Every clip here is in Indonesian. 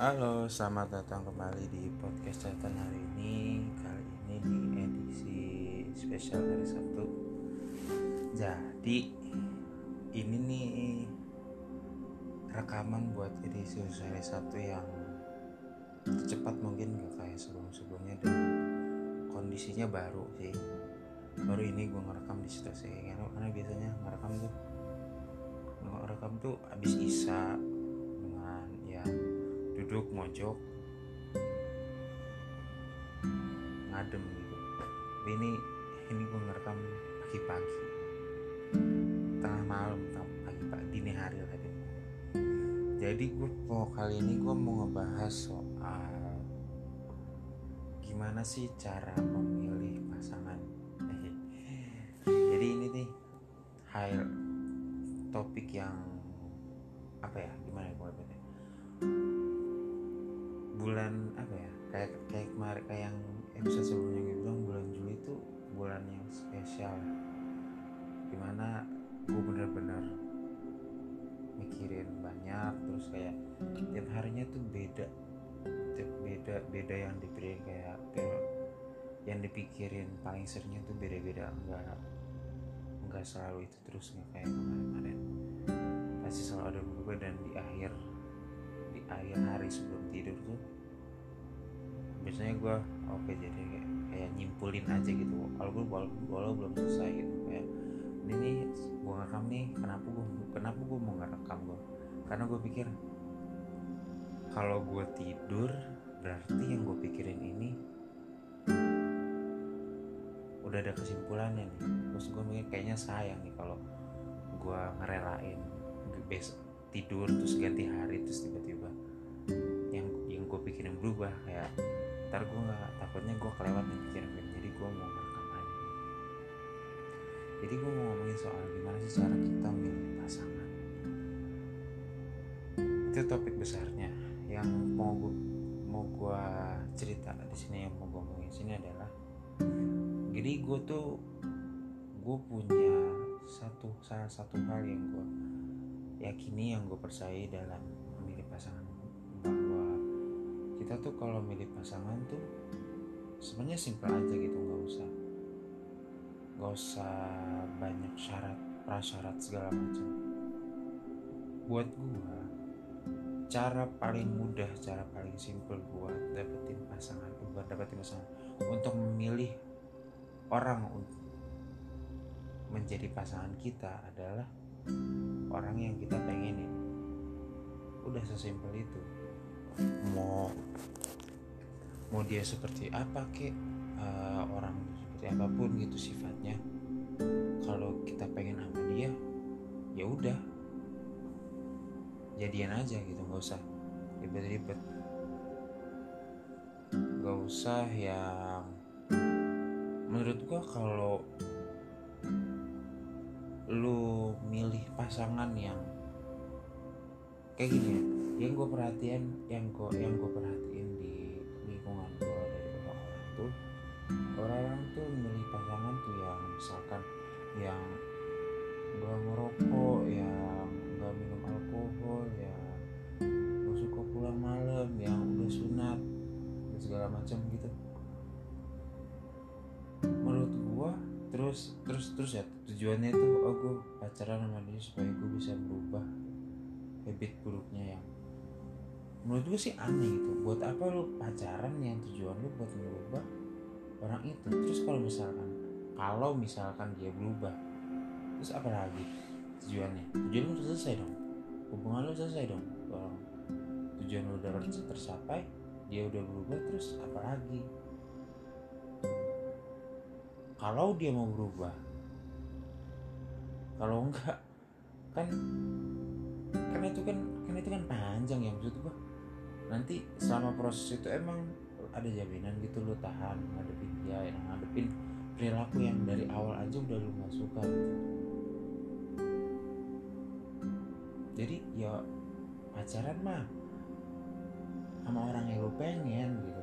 Halo, selamat datang kembali di podcast catatan hari ini. Kali ini di edisi spesial hari Sabtu. Jadi ini nih rekaman buat edisi hari Sabtu yang cepat mungkin gak kayak sebelum-sebelumnya dan kondisinya baru sih. Baru ini gue ngerekam di situ sih karena, biasanya ngerekam tuh ngerekam tuh abis isa duduk mojok. Ngadem gitu. Ini ini gue ngerekam pagi-pagi. Tengah malam pagi-pagi dini hari tadi jadi gue mau kali ini gue mau ngebahas soal gimana sih cara memilih pasangan. Jadi ini nih high topik yang terus kayak tiap harinya tuh beda. Tiap beda beda yang dipikirin kayak yang dipikirin paling seringnya tuh beda-beda enggak enggak selalu itu terus nggak kayak kemarin-kemarin. Pasti selalu ada berubah dan di akhir di akhir hari sebelum tidur tuh biasanya gue oke jadi kayak, kayak nyimpulin aja gitu. Walaupun walaupun walau belum selesai gitu kayak ini nih gue ngerekam nih kenapa gue kenapa gue mau ngerekam gue karena gue pikir kalau gue tidur berarti yang gue pikirin ini udah ada kesimpulannya nih. Terus gue mikir kayaknya sayang nih kalau gue ngerelain besok tidur terus ganti hari terus tiba-tiba yang yang gue pikirin berubah kayak ntar gue nggak takutnya gue kelewat nih pikiran jadi gue mau ngerekam jadi gue mau ngomongin soal gimana sih cara kita milih pasangan itu topik besarnya. Yang mau gue mau gue cerita di sini yang mau gue ngomongin sini adalah jadi gue tuh gue punya satu salah satu hal yang gue yakini yang gue percaya dalam memilih pasangan bahwa kita tuh kalau milih pasangan tuh sebenarnya simpel aja gitu nggak usah nggak usah banyak syarat prasyarat segala macam. Buat gue cara paling mudah cara paling simpel buat dapetin pasangan buat dapetin pasangan. Untuk memilih orang untuk menjadi pasangan kita adalah orang yang kita pengenin. Udah sesimpel itu. Mau mau dia seperti apa kek uh, orang seperti apa pun gitu sifatnya. Kalau kita pengen sama dia ya udah jadian aja gitu nggak usah ribet-ribet. Nggak usah yang menurut gua kalau lu milih pasangan yang kayak gini ya yang gue perhatian yang gue yang gue perhatiin di lingkungan gue dari orang-orang tuh orang-orang tuh milih pasangan tuh yang misalkan yang gak ngerokok yang gak minum alkohol yang gak suka pulang malam yang udah sunat dan segala macam gitu. Menurut gue terus terus terus ya tujuannya tuh oh gue pacaran sama dia supaya gue bisa berubah habit buruknya yang menurut gue sih aneh gitu. Buat apa lu pacaran yang tujuan lu buat merubah orang itu? Terus kalau misalkan kalau misalkan dia berubah terus apa lagi tujuannya? Tujuan lu selesai dong hubungan lu selesai dong. Kalau tujuan lu udah tercapai dia udah berubah terus apa lagi? Kalau dia mau berubah kalau enggak kan kan itu kan kan itu kan panjang ya maksud gua. Nanti selama proses itu emang ada jaminan gitu lo tahan ngadepin dia yang ngadepin perilaku yang dari awal aja udah lu gak suka gitu jadi ya pacaran mah sama orang yang lu pengen gitu.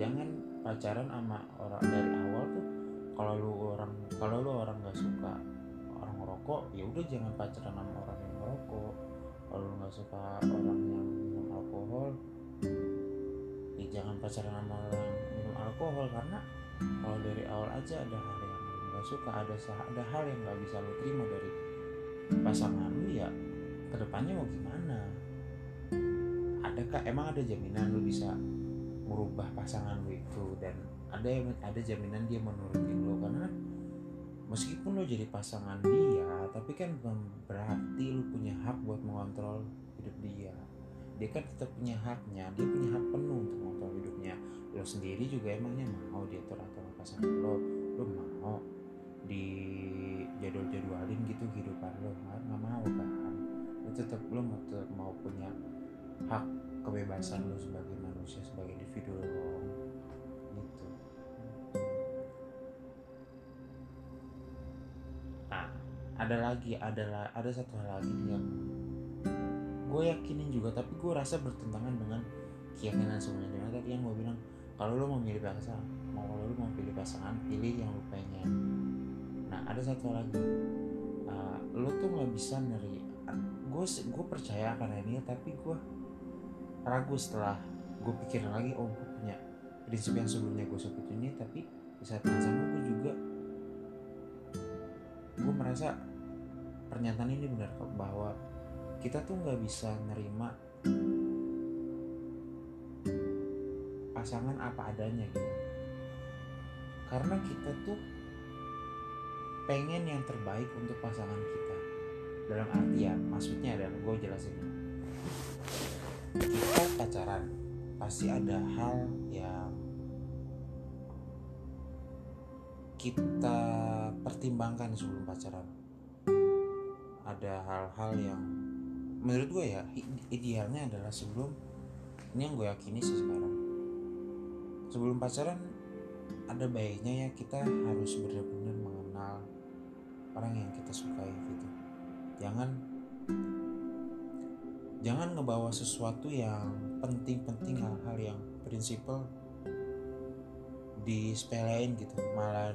Jangan pacaran sama orang dari awal tuh kalau lu orang kalau lu orang gak suka orang ngerokok ya udah jangan pacaran sama orang yang ngerokok. Kalau lu nggak suka orang yang minum alkohol ya jangan pacaran sama orang minum alkohol. Karena kalau dari awal aja ada hal yang lu nggak suka ada ada hal yang nggak bisa lo terima dari pasangan lu ya ke depannya mau gimana? Adakah emang ada jaminan lu bisa merubah pasangan lu itu? Dan ada ada jaminan dia menurutin lo karena meskipun lo jadi pasangan dia tapi kan bukan berarti lo punya hak buat mengontrol hidup dia. Dia kan tetap punya haknya dia punya hak penuh untuk mengontrol hidupnya. Lo sendiri juga emangnya mau dia atur pasangan lo lo mau di jadwal jadwalin gitu kehidupan lo kan nggak mau kan tetap lo tetap mau punya hak kebebasan lo sebagai manusia sebagai individu lo gitu. Nah ada lagi ada ada satu hal lagi yang gue yakinin juga tapi gue rasa bertentangan dengan keyakinan semuanya. Dengan tadi yang gue bilang kalau lo mau milih pasangan mau lo mau pilih pasangan pilih yang lo pengen. Nah ada satu lagi. Uh, lo tuh nggak bisa neri gue gue percaya akan ini tapi gue ragu setelah gue pikir lagi oh gue punya prinsip yang sebelumnya gue sebut ini tapi di saat yang sama gue juga gue merasa pernyataan ini benar kok bahwa kita tuh nggak bisa nerima pasangan apa adanya gitu. Karena kita tuh pengen yang terbaik untuk pasangan kita dalam artian maksudnya adalah gue jelasin. Kita pacaran pasti ada hal yang kita pertimbangkan sebelum pacaran. Ada hal-hal yang menurut gue ya idealnya adalah sebelum ini yang gue yakini sih sekarang. Sebelum pacaran ada baiknya ya kita harus benar-benar mengenal orang yang kita sukai gitu jangan jangan ngebawa sesuatu yang penting-penting hal-hal yang prinsipal disepelein gitu. Malah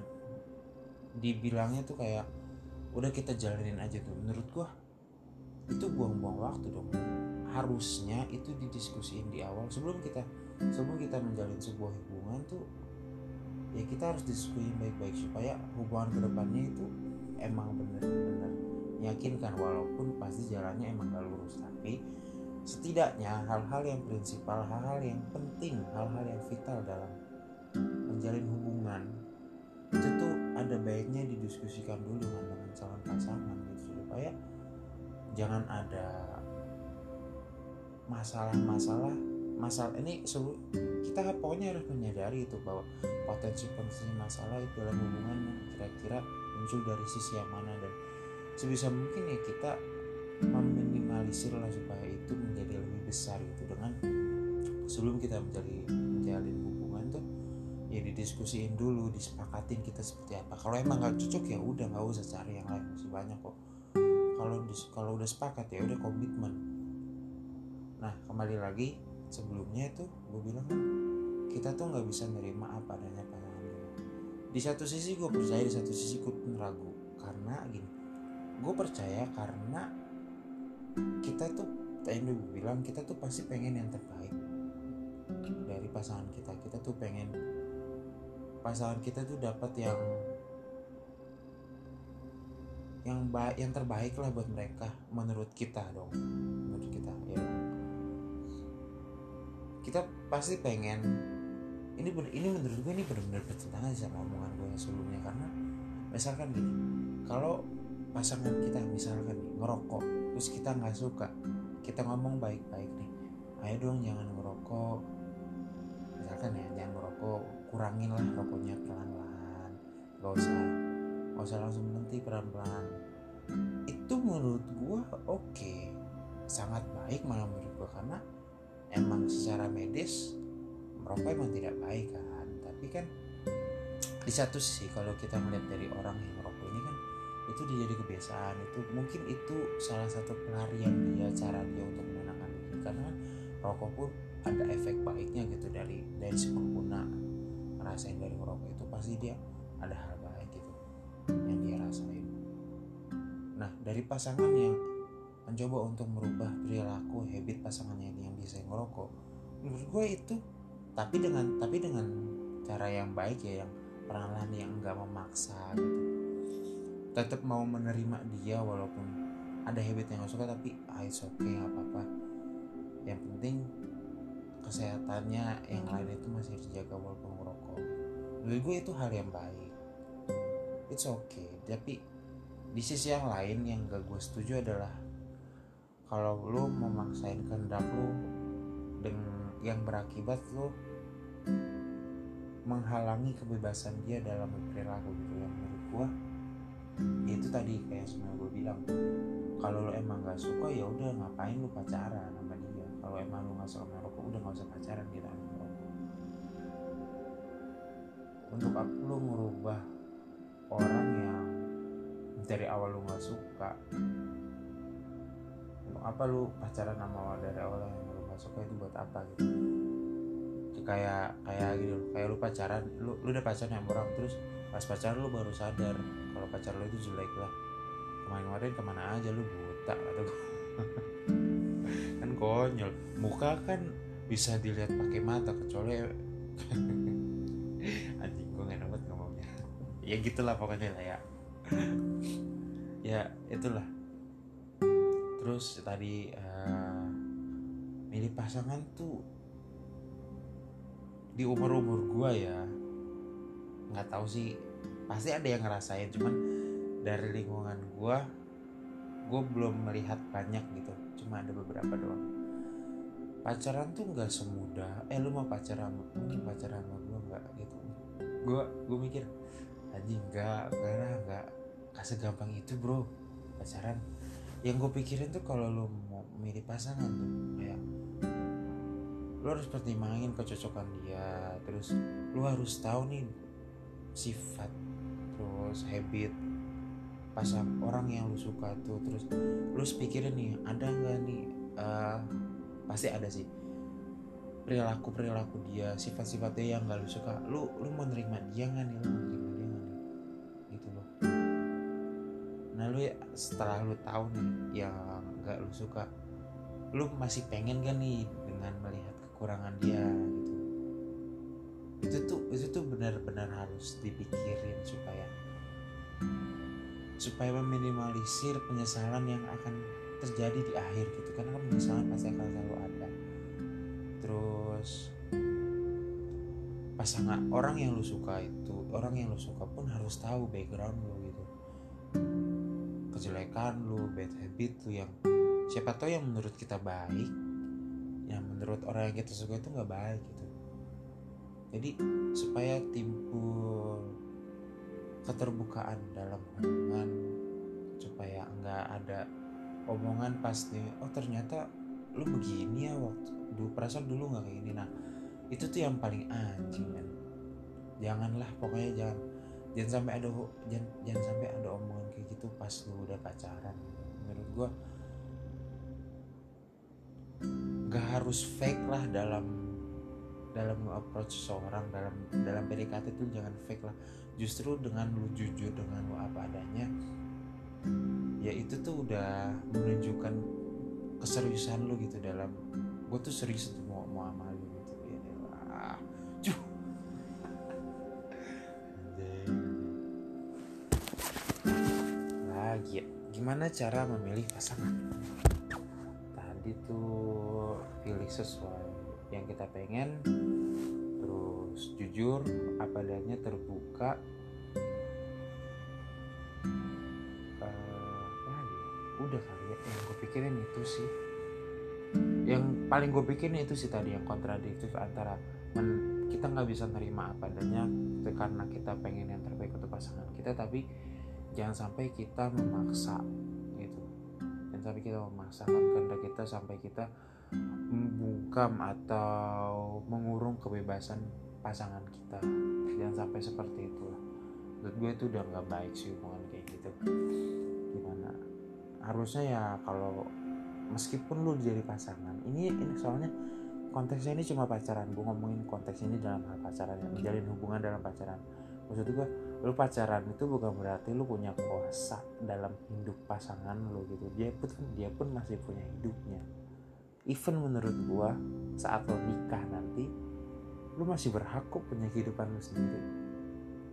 dibilangnya tuh kayak udah kita jalanin aja tuh. Menurut gua itu buang-buang waktu dong. Harusnya itu didiskusiin di awal. Sebelum kita sebelum kita menjalin sebuah hubungan tuh ya kita harus diskusiin baik-baik supaya hubungan ke depannya itu emang bener-bener meyakinkan walaupun pasti jalannya emang gak lurus tapi setidaknya hal-hal yang prinsipal hal-hal yang penting hal-hal yang vital dalam menjalin hubungan itu tuh ada baiknya didiskusikan dulu dengan, calon pasangan gitu supaya jangan ada masalah-masalah masalah ini kita pokoknya harus menyadari itu bahwa potensi potensi masalah itu dalam hubungan kira-kira muncul dari sisi yang mana dan sebisa mungkin ya kita meminimalisir lah supaya itu menjadi lebih besar gitu. Dengan sebelum kita menjadi menjalin hubungan tuh ya didiskusiin dulu disepakatin kita seperti apa. Kalau emang nggak cocok ya udah nggak usah cari yang lain masih banyak kok. Kalau kalau udah sepakat ya udah komitmen. Nah kembali lagi sebelumnya itu gue bilang kita tuh nggak bisa nerima apa adanya pasangan di satu sisi gue percaya di satu sisi gue pun ragu. Karena gini gue percaya karena kita tuh tadi gue bilang kita tuh pasti pengen yang terbaik dari pasangan kita. Kita tuh pengen pasangan kita tuh dapat yang yang baik yang terbaik lah buat mereka menurut kita dong. Menurut kita ya. Kita pasti pengen ini bener, ini menurut gue ini benar-benar bertentangan sama omongan gue yang sebelumnya. Karena misalkan gini kalau pasangan kita misalkan nih ngerokok terus kita nggak suka kita ngomong baik-baik nih ayo dong jangan ngerokok misalkan ya jangan ngerokok kurangin lah rokoknya pelan-pelan gak usah gak usah langsung berhenti pelan-pelan itu menurut gua oke okay. sangat baik malah menurut gua karena emang secara medis merokok emang tidak baik kan tapi kan di satu sisi kalau kita melihat dari orang yang merokok itu dia jadi kebiasaan. Itu mungkin itu salah satu pelarian dia cara dia untuk menenangkan diri. Karena rokok pun ada efek baiknya gitu dari dari si ngerasain dari merokok itu. Pasti dia ada hal baik gitu yang dia rasain. Nah dari pasangan yang mencoba untuk merubah perilaku habit pasangannya yang bisa ngerokok menurut gue itu tapi dengan tapi dengan cara yang baik ya yang perlahan yang enggak memaksa gitu tetap mau menerima dia walaupun ada habit yang gak suka tapi ah it's okay apa-apa. Yang penting kesehatannya yang lain itu masih dijaga walaupun ngerokok menurut gue itu hal yang baik. It's okay. Tapi di sisi yang lain yang gak gue setuju adalah kalau lo memaksain kehendak lo dengan yang berakibat lo menghalangi kebebasan dia dalam berperilaku gitu. Yang menurut gue itu tadi kayak semua gue bilang kalau lo emang gak suka ya udah ngapain lo pacaran sama dia? Kalau emang lo gak suka merokok udah gak usah pacaran gitu untuk apa lo merubah orang yang dari awal lo gak suka untuk apa lo pacaran sama dari awal yang lo gak suka itu buat apa gitu kayak kayak gitu kayak lu pacaran lu lu udah pacaran sama orang terus pas pacaran lu baru sadar kalau pacar lu itu jelek lah. Kemarin-kemarin ke mana aja lu buta atau kan konyol. Muka kan bisa dilihat pakai mata kecuali anjing gue nggak dapat ngomongnya. Ya gitulah pokoknya lah ya. Ya itulah. Terus tadi uh, milih pasangan tuh di umur umur gue ya nggak tahu sih. Pasti ada yang ngerasain cuman dari lingkungan gue gue belum melihat banyak gitu. Cuma ada beberapa doang. Pacaran tuh nggak semudah. Eh lu mau pacaran mungkin pacaran sama gue nggak gitu. Gue gue mikir anjing nggak karena nggak kasih gampang itu bro pacaran. Yang gue pikirin tuh kalau lu mau milih pasangan tuh kayak lu harus pertimbangin kecocokan dia terus lu harus tahu nih sifat terus habit pasang orang yang lu suka tuh terus lu pikirin nih ada nggak nih uh, pasti ada sih perilaku perilaku dia sifat sifatnya yang gak lu suka lu lu mau nerima dia nggak nih lu mau nerima dia nggak nih? Gitu loh. Nah lu ya setelah lu tahu nih yang gak lu suka lu masih pengen gak nih dengan melihat kekurangan dia gitu. Itu tuh itu tuh benar-benar harus dipikirin supaya supaya meminimalisir penyesalan yang akan terjadi di akhir gitu. Karena kan penyesalan pasti akan selalu ada. Terus pasangan orang yang lu suka itu orang yang lu suka pun harus tahu background lu gitu. Kejelekan lu bad habit lu yang siapa tahu yang menurut kita baik yang menurut orang yang kita suka itu nggak baik gitu. Jadi supaya timbul keterbukaan dalam hubungan supaya nggak ada omongan pasti oh ternyata lu begini ya waktu dulu perasaan dulu nggak kayak gini. Nah itu tuh yang paling anjing kan janganlah pokoknya jangan jangan sampai ada jangan, jangan sampai ada omongan kayak gitu pas lu udah pacaran. Menurut gua gak harus fake lah dalam dalam approach seorang dalam dalam PDKT itu jangan fake lah. Justru dengan lu jujur dengan lu apa adanya ya itu tuh udah menunjukkan keseriusan lu gitu dalam gue tuh serius tuh mau mau sama lu gitu ya lah cuh. Lagi ya gimana cara memilih pasangan tuh pilih sesuai yang kita pengen. Terus jujur apa adanya terbuka. Uh, udah kali ya. Yang gue pikirin itu sih. Yang paling gue pikirin itu sih tadi yang kontradiktif antara men, kita nggak bisa nerima apa adanya karena kita pengen yang terbaik untuk pasangan kita tapi jangan sampai kita memaksa sampai kita memaksakan kehendak kita sampai kita membungkam atau mengurung kebebasan pasangan kita. Jangan sampai seperti itu menurut gue itu udah nggak baik sih hubungan kayak gitu. Gimana? Harusnya ya kalau meskipun lu jadi pasangan ini ini soalnya konteksnya ini cuma pacaran. Gue ngomongin konteks ini dalam hal pacaran ya menjalin hubungan dalam pacaran. Maksud gue lu pacaran itu bukan berarti lu punya kuasa dalam hidup pasangan lu gitu. Dia pun dia pun masih punya hidupnya. Even menurut gua saat lo nikah nanti lu masih berhak kok punya kehidupan lu sendiri.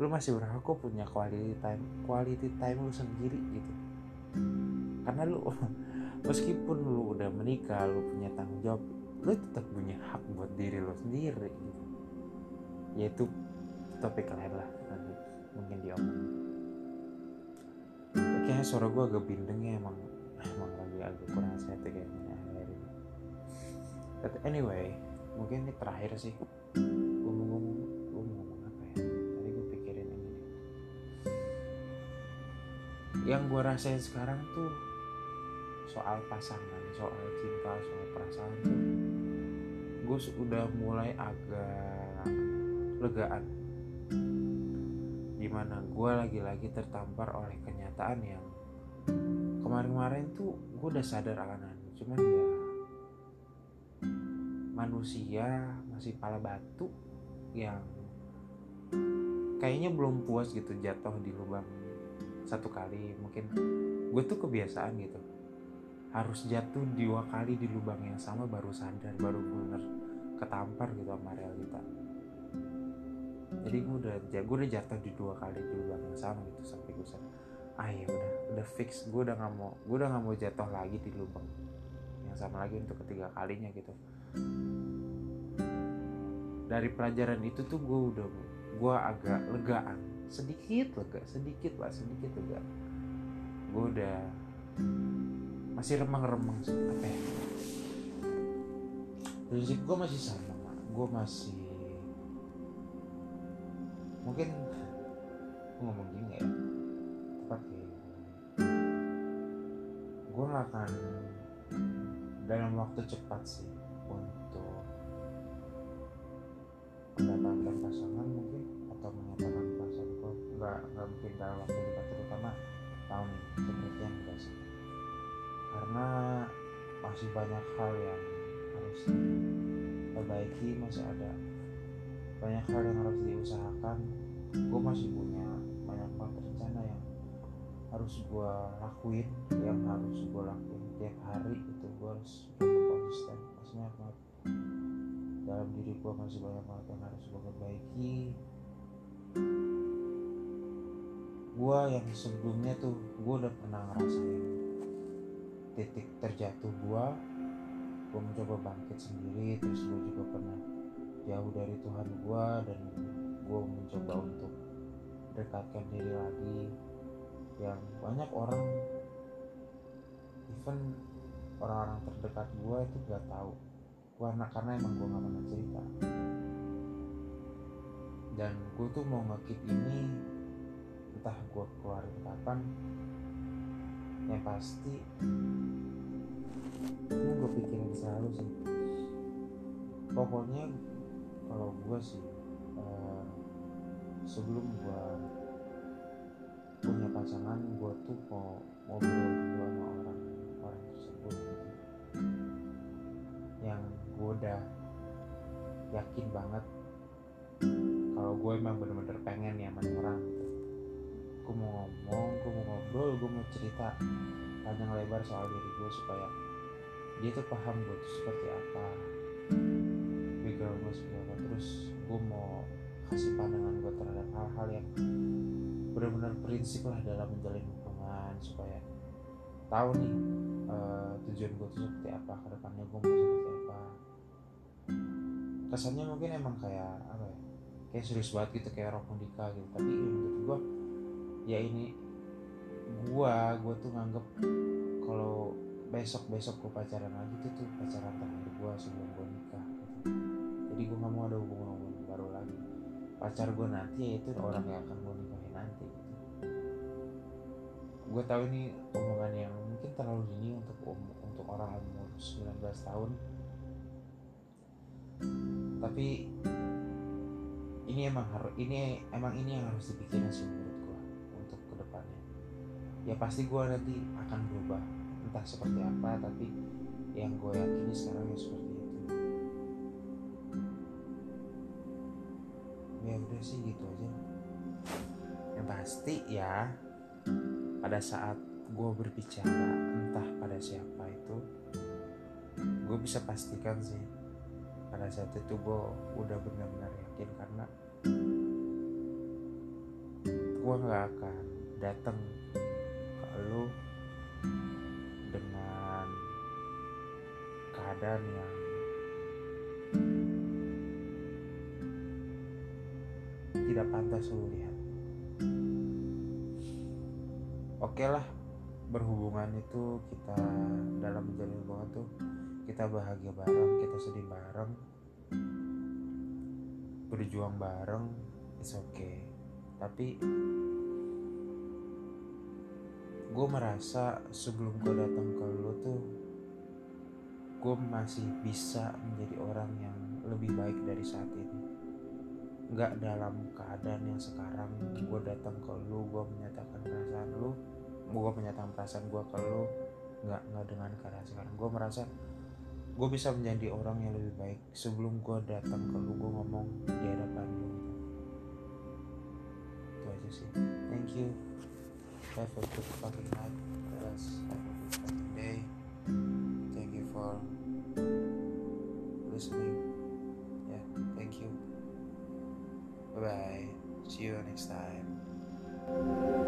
Lu masih berhak kok punya quality time quality time lu sendiri gitu. Karena lu meskipun lu udah menikah lu punya tanggung jawab lu tetap punya hak buat diri lu sendiri gitu. Yaitu topik lain lah mungkin diomongin kayaknya suara gue agak bindeng ya emang emang lagi agak kurang sehat ya kayaknya akhir ini. But anyway mungkin ini terakhir sih. Gue mau ngomong gue mau ngomong apa ya? Tadi gue pikirin ini yang gue rasain sekarang tuh soal pasangan soal cinta soal perasaan tuh gue udah mulai agak legaan di mana gue lagi-lagi tertampar oleh kenyataan yang kemarin-kemarin tuh gue udah sadar akan cuman ya manusia masih pala batu yang kayaknya belum puas gitu jatuh di lubang satu kali. Mungkin gue tuh kebiasaan gitu. Harus jatuh dua kali di lubang yang sama baru sadar baru bener ketampar gitu sama realita jadi gue udah gue udah jatuh di dua kali di lubang yang sama gitu sampai gue sadar ah ya udah udah fix. Gue udah nggak mau gue udah nggak mau jatuh lagi di lubang yang sama lagi untuk ketiga kalinya gitu. Dari pelajaran itu tuh gue udah gue agak legaan. Sedikit lega sedikit lah sedikit lega. Gue udah masih remang-remang sih apa ya. Prinsip gue masih sama gue masih mungkin gue ngomong gini ya? Tepat ya gue akan dalam waktu cepat sih untuk mendapatkan pasangan mungkin atau menyatakan perasaan gue nggak nggak mungkin dalam waktu dekat terutama tahun ini seperti enggak sih. Karena masih banyak hal yang harus diperbaiki masih ada banyak hal yang harus diusahakan gue masih punya banyak banget rencana yang harus gue lakuin yang harus gue lakuin tiap hari itu gue harus konsisten maksudnya banget. Dalam diri gue masih banyak banget yang harus gue perbaiki. Gue yang sebelumnya tuh gue udah pernah ngerasain titik terjatuh gue gue mencoba bangkit sendiri terus gue juga pernah jauh dari Tuhan gue dan gue mencoba untuk dekatkan diri lagi. Yang banyak orang even orang-orang terdekat gue itu gak tahu. Karena karena emang gue gak pernah cerita. Dan gue tuh mau ngekip ini entah gue keluarin kapan yang pasti ini gue pikirin selalu sih. Pokoknya kalau gue sih sebelum gue punya pasangan gue tuh mau ngobrol dulu sama orang orang tersebut gitu. Yang gue udah yakin banget kalau gue emang bener-bener pengen ya sama orang gitu. Gue mau ngomong gue mau ngobrol gue mau cerita panjang lebar soal diri gue supaya dia tuh paham gue tuh seperti apa background gue seperti apa. Terus gue mau kasih pandangan gue terhadap hal-hal yang benar-benar prinsip lah dalam menjalin hubungan supaya tahu nih uh, tujuan gue tuh seperti apa ke depannya gue mau seperti apa kesannya mungkin emang kayak apa ya kayak serius banget gitu kayak rok nikah gitu tapi ya, menurut gue ya ini gua gua tuh nganggep kalau besok besok gua pacaran lagi tuh tuh pacaran terakhir gua sebelum gua nikah gitu. jadi gua nggak mau ada hubungan pacar gua nanti itu orang yang akan gua nikahin nanti gitu. gua tahu ini omongan yang mungkin terlalu dini untuk untuk orang umur 19 tahun tapi ini emang harus ini emang ini yang harus dipikirin sih menurut gue untuk ke depannya ya pasti gue nanti akan berubah entah seperti apa tapi yang gue yakini sekarang ya seperti ya sih gitu aja. Yang pasti ya pada saat gue berbicara entah pada siapa itu gue bisa pastikan sih pada saat itu gue udah benar-benar yakin karena gue nggak akan datang ke lu dengan keadaan yang tidak pantas lu lihat oke lah berhubungan itu kita dalam menjalin hubungan tuh kita bahagia bareng kita sedih bareng berjuang bareng it's okay. Tapi gue merasa sebelum gue datang ke lo tuh gue masih bisa menjadi orang yang lebih baik dari saat ini nggak dalam keadaan yang sekarang. Gue datang ke lo gue menyatakan perasaan lo gue menyatakan perasaan gue ke lo nggak nggak dengan keadaan sekarang. Gue merasa gue bisa menjadi orang yang lebih baik. Sebelum gue datang ke lo gue ngomong di hadapan lo itu aja sih. Thank you. Have a good fucking night guys. Have a good fucking day. Thank you for listening bye bye see you next time